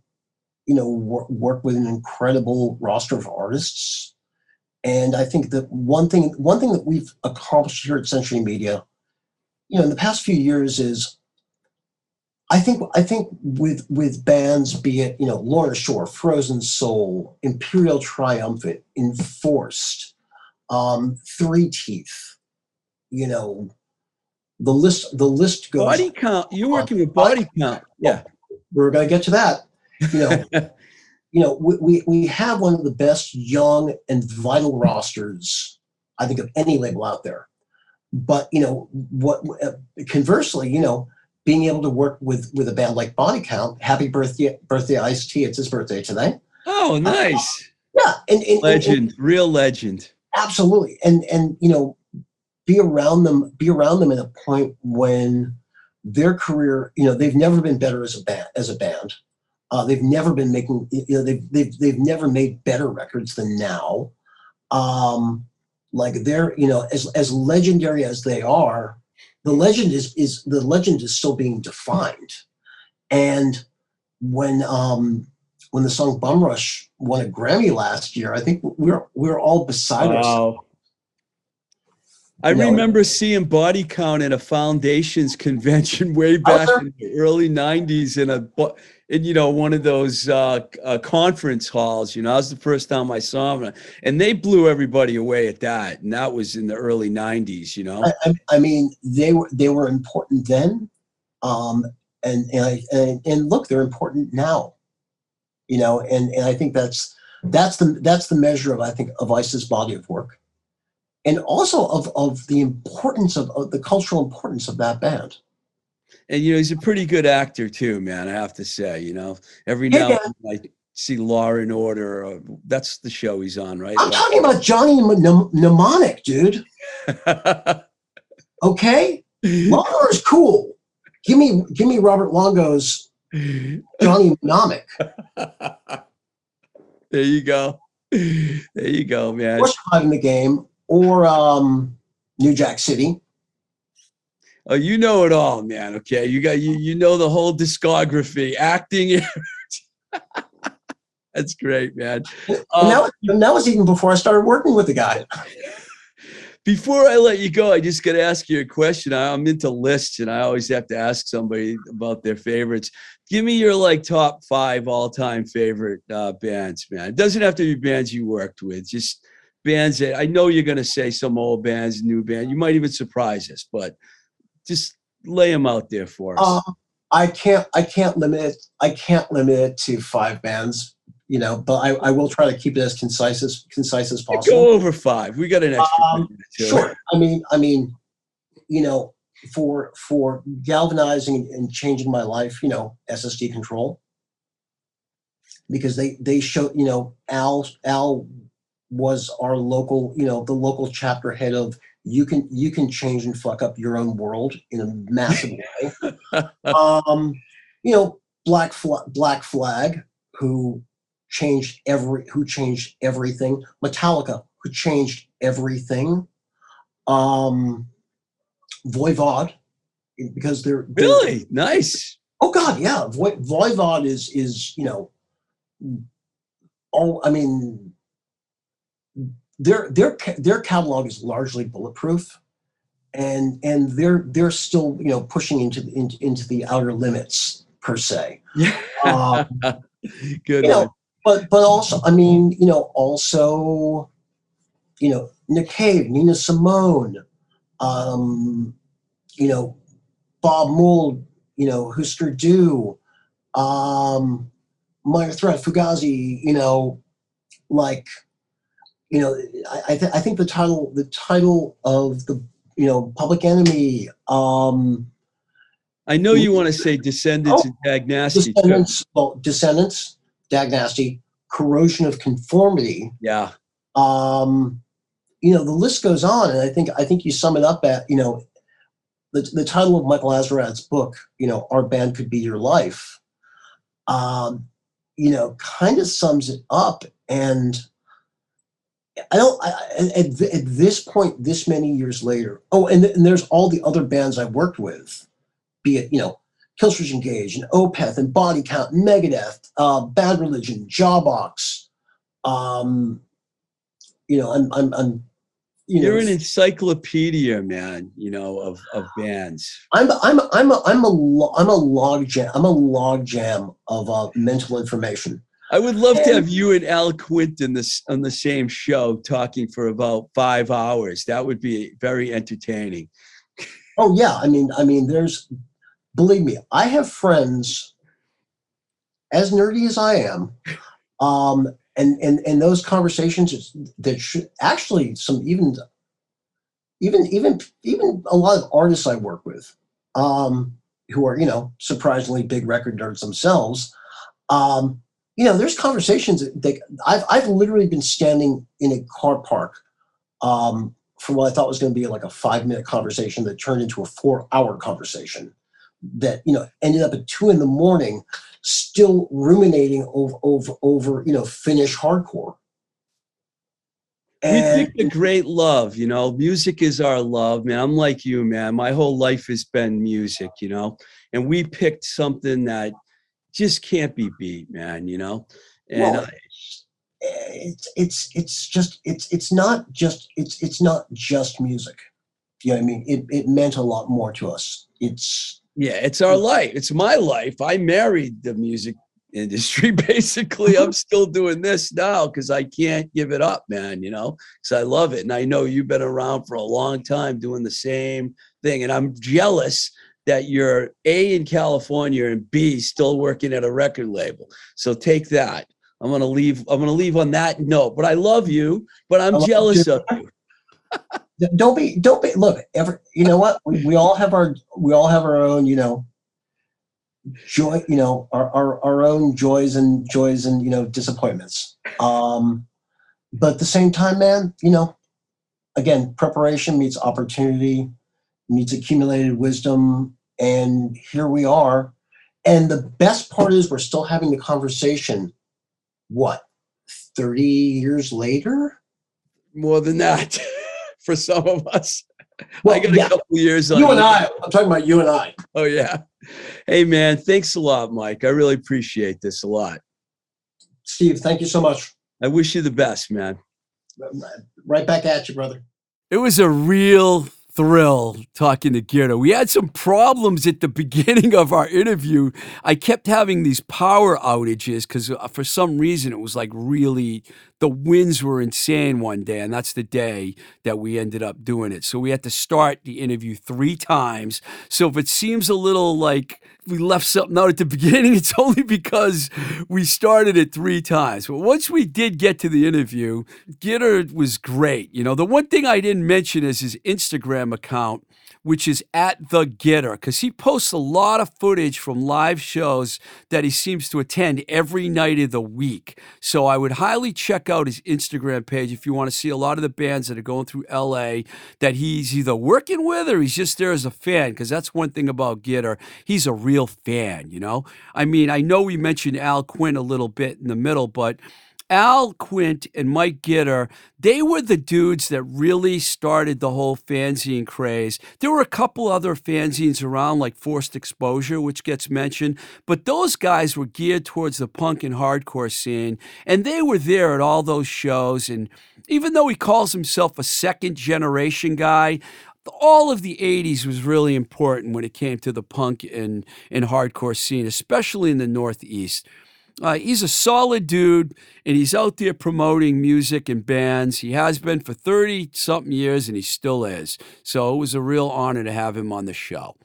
you know work, work with an incredible roster of artists, and I think that one thing one thing that we've accomplished here at Century Media, you know, in the past few years is. I think I think with with bands, be it you know Lorna Shore, Frozen Soul, Imperial Triumphant, Enforced, um, Three Teeth, you know, the list the list goes. Body count. You're working with body count. Yeah. We're going to get to that. You know, you know, we, we we have one of the best young and vital rosters I think of any label out there. But you know what? uh, Conversely, you know, being able to work with with a band like Body Count, Happy Birthday, Birthday Ice T. It's his birthday today. Oh, nice. Yeah, and, and- and- and Legend. Real legend. absolutely and and you know be around them be around them at a point when their career you know they've never been better as a band as a band uh, they've never been making you know they've, they've they've never made better records than now. Um like they're you know as as legendary as they are the legend is is the legend is still being defined. And when um when the song bum rush won a grammy last year i think we're we're all beside ourselves Wow. I know, remember seeing body count at a foundations convention way back in the early '90s in a in you know one of those uh, uh, conference halls. You know, that was the first time I saw them, and they blew everybody away at that. And that was in the early '90s. You know, I, I, mean, they were they were important then, um, and and, I, and and look, they're important now. You know, and and I think that's that's the that's the measure of I think of Ice's body of work, and also of of the importance of, of the cultural importance of that band. and you know he's a pretty good actor too, man. I have to say, you know, every now and then I see Law and Order. Or, that's the show he's on, right? I'm talking about Johnny Mnem- Mnemonic, dude. Okay, Longo is cool. Give me give me Robert Longo's Johnny Mnemonic. there you go. There you go, man. or surviving the game, or um, New Jack City. Oh, you know it all, man. Okay, you got you. You know the whole discography, acting. That's great, man. And Um, that, was, and that was even before I started working with the guy. before I let you go, I just got to ask you a question. I- I'm into lists, and I always have to ask somebody about their favorites. Give me your like top five all-time favorite uh, bands, man. It doesn't have to be bands you worked with. Just bands that I know you're going to say some old bands, new band. You might even surprise us, but just lay them out there for us. Uh, I can't. I can't limit it. I can't limit it to five bands. You know, but I, I will try to keep it as concise as concise as possible. Go over five. We got an extra Um. Sure. I mean, I mean, you know, for for galvanizing and changing my life, you know, SS Decontrol, because they they show, you know, Al Al was our local, you know, the local chapter head of you can you can change and fuck up your own world in a massive way. um, you know, Black Flag, Black Flag, who changed every who changed everything. Metallica, who changed everything. Um, Voivod, because they're, they're- Really nice. Oh God, yeah. Vo- Voivod is is you know. Oh, I mean, their their their catalog is largely bulletproof, and and they're they're still you know pushing into the- into, into the outer limits per se. Yeah. Um, Good you know, but but also I mean you know also, you know Nick Cave, Nina Simone, um, you know Bob Mould, you know Husker Du, um, Minor Threat, Fugazi, you know, like you know I I, th- I think the title the title of the you know Public Enemy. Um, I know you want to say Descendents Oh, and Dag Nasty. Descendents, well, Descendents, Dag Nasty, Corrosion of Conformity. Yeah. Um, you know, the list goes on, and I think I think you sum it up at you know, the the title of Michael Azerrad's book, you know, our band could be your life. Um, you know, kind of sums it up, and I don't. I, at, at this point, this many years later. Oh, and, and there's all the other bands I've worked with, be it you know, Killswitch Engage and Opeth and Body Count, and Megadeth, uh, Bad Religion, Jawbox. Um, you know, I'm I'm, I'm you You're an encyclopedia, man. You know of of bands. I'm I'm I'm a I'm a lo- I'm a log jam. I'm a log jam of uh, mental information. I would love to have you and Al Quinton this on the same show talking for about five hours. That would be very entertaining. Oh yeah, I mean, I mean, there's, believe me, I have friends, as nerdy as I am, um, and and and those conversations that should actually some even, even even even a lot of artists I work with, um, who are you know surprisingly big record nerds themselves, um, you know, there's conversations that, that I've I've literally been standing in a car park. Um, for what I thought was going to be like a five minute conversation that turned into a four hour conversation that, you know, ended up at two in the morning, still ruminating over, over, over, you know, Finnish hardcore. we And picked a great love, you know. Music is our love, man. I'm like you, man. My whole life has been music, you know. And we picked something that just can't be beat, man, you know. And well, I- it's, it's, it's just, it's, it's not just, it's, it's not just music. You know I mean? It, it meant a lot more to us. It's, yeah, it's our life. It's my life. I married the music industry basically. I'm still doing this now because I can't give it up, man, you know, because I love it. And I know you've been around for a long time doing the same thing. And I'm jealous that you're A in California and B still working at a record label. So take that. I'm gonna leave. I'm gonna leave on that note. But I love you. But I'm love you jealous of you. don't be don't be look ever you know what we, we all have our we all have our own you know joy you know our, our our own joys and joys and you know disappointments um but at the same time man you know again preparation meets opportunity meets accumulated wisdom and here we are and the best part is we're still having the conversation what 30 years later More than that for some of us. I Well, got a couple years on you and i i'm talking about you and i Oh yeah. Hey man, thanks a lot, Mike. I really appreciate this a lot. Steve, thank you so much. I wish you the best, man. Right back at you, brother. It was a real thrill talking to Gitter. We had some problems at the beginning of our interview. I kept having these power outages because uh, for some reason it was like really, the winds were insane one day, and that's the day that we ended up doing it. So we had to start the interview three times. So if it seems a little like we left something out at the beginning, it's only because we started it three times. But once we did get to the interview, Gitter was great. You know, the one thing I didn't mention is his Instagram account, which is at the Gitter, because he posts a lot of footage from live shows that he seems to attend every night of the week. So I would highly check out his Instagram page if you want to see a lot of the bands that are going through LA that he's either working with or he's just there as a fan, because that's one thing about Gitter. He's a real fan, you know? I mean, I know we mentioned Al Quint a little bit in the middle, but Al Quint and Mike Gitter, they were the dudes that really started the whole fanzine craze. There were a couple other fanzines around, like Forced Exposure, which gets mentioned, but those guys were geared towards the punk and hardcore scene, and they were there at all those shows. And even though he calls himself a second generation guy, all of the 80s was really important when it came to the punk and, and hardcore scene, especially in the Northeast. Uh, he's a solid dude, and he's out there promoting music and bands. He has been for 30 something years, and he still is. So it was a real honor to have him on the show.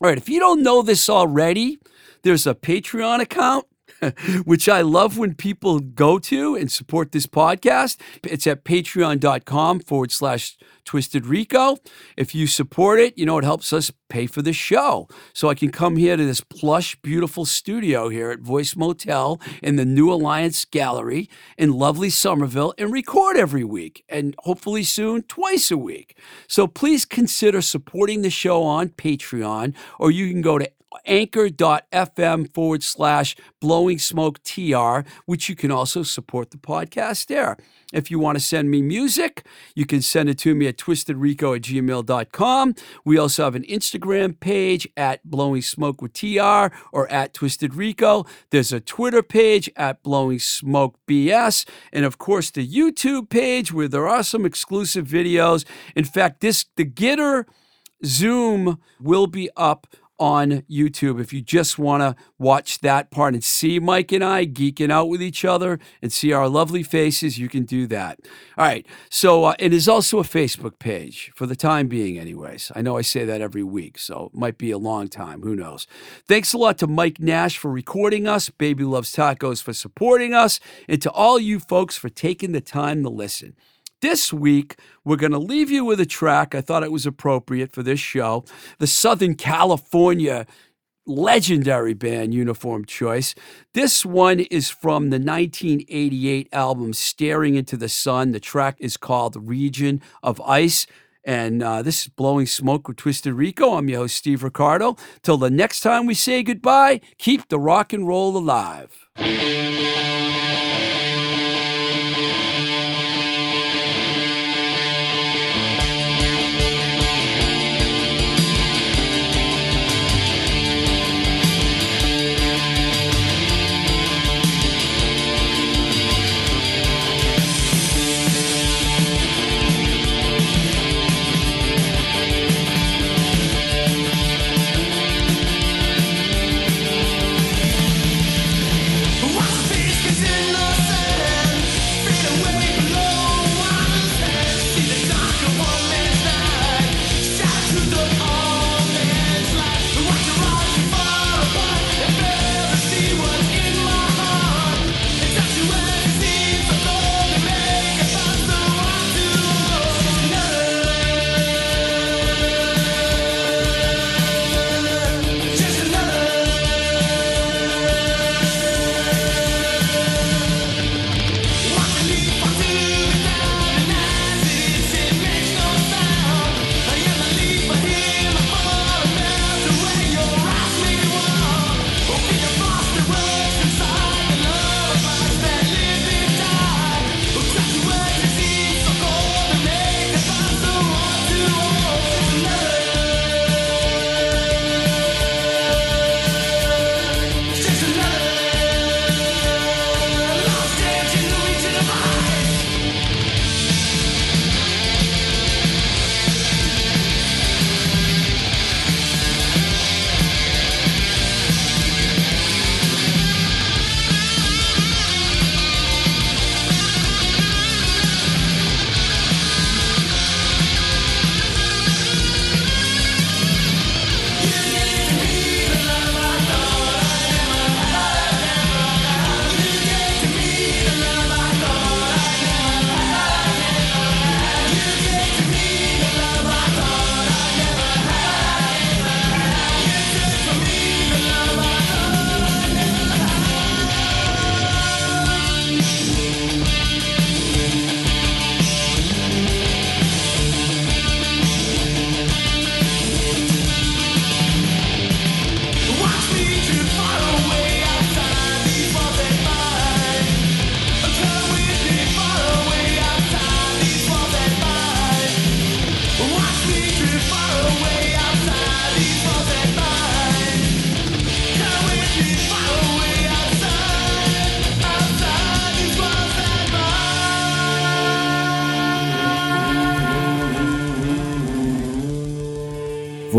All right, if you don't know this already, there's a Patreon account. Which I love when people go to and support this podcast. It's at patreon.com forward slash Twisted Rico. If you support it, you know, it helps us pay for the show. So I can come here to this plush, beautiful studio here at Voice Motel in the New Alliance Gallery in lovely Somerville and record every week and hopefully soon twice a week. So please consider supporting the show on Patreon or you can go to anchor.fm forward slash blowing smoke tr, which you can also support the podcast there. If you want to send me music, you can send it to me at twistedrico at gmail.com. We also have an Instagram page at blowing smoke with tr or at twisted rico. There's a Twitter page at blowing smoke bs. And of course, the YouTube page where there are some exclusive videos. In fact, this, the Gitter Zoom will be up on YouTube. If you just want to watch that part and see Mike and I geeking out with each other and see our lovely faces, you can do that. All right. So, uh, it is also a Facebook page for the time being, anyways. I know I say that every week, so it might be a long time. Who knows? Thanks a lot to Mike Nash for recording us, Baby Loves Tacos for supporting us, and to all you folks for taking the time to listen. This week, we're going to leave you with a track. I thought it was appropriate for this show. The Southern California legendary band Uniform Choice. This one is from the 1988 album Staring into the Sun. The track is called The Region of Ice. And uh, this is Blowing Smoke with Twisted Rico. I'm your host, Steve Ricardo. Till the next time we say goodbye, keep the rock and roll alive.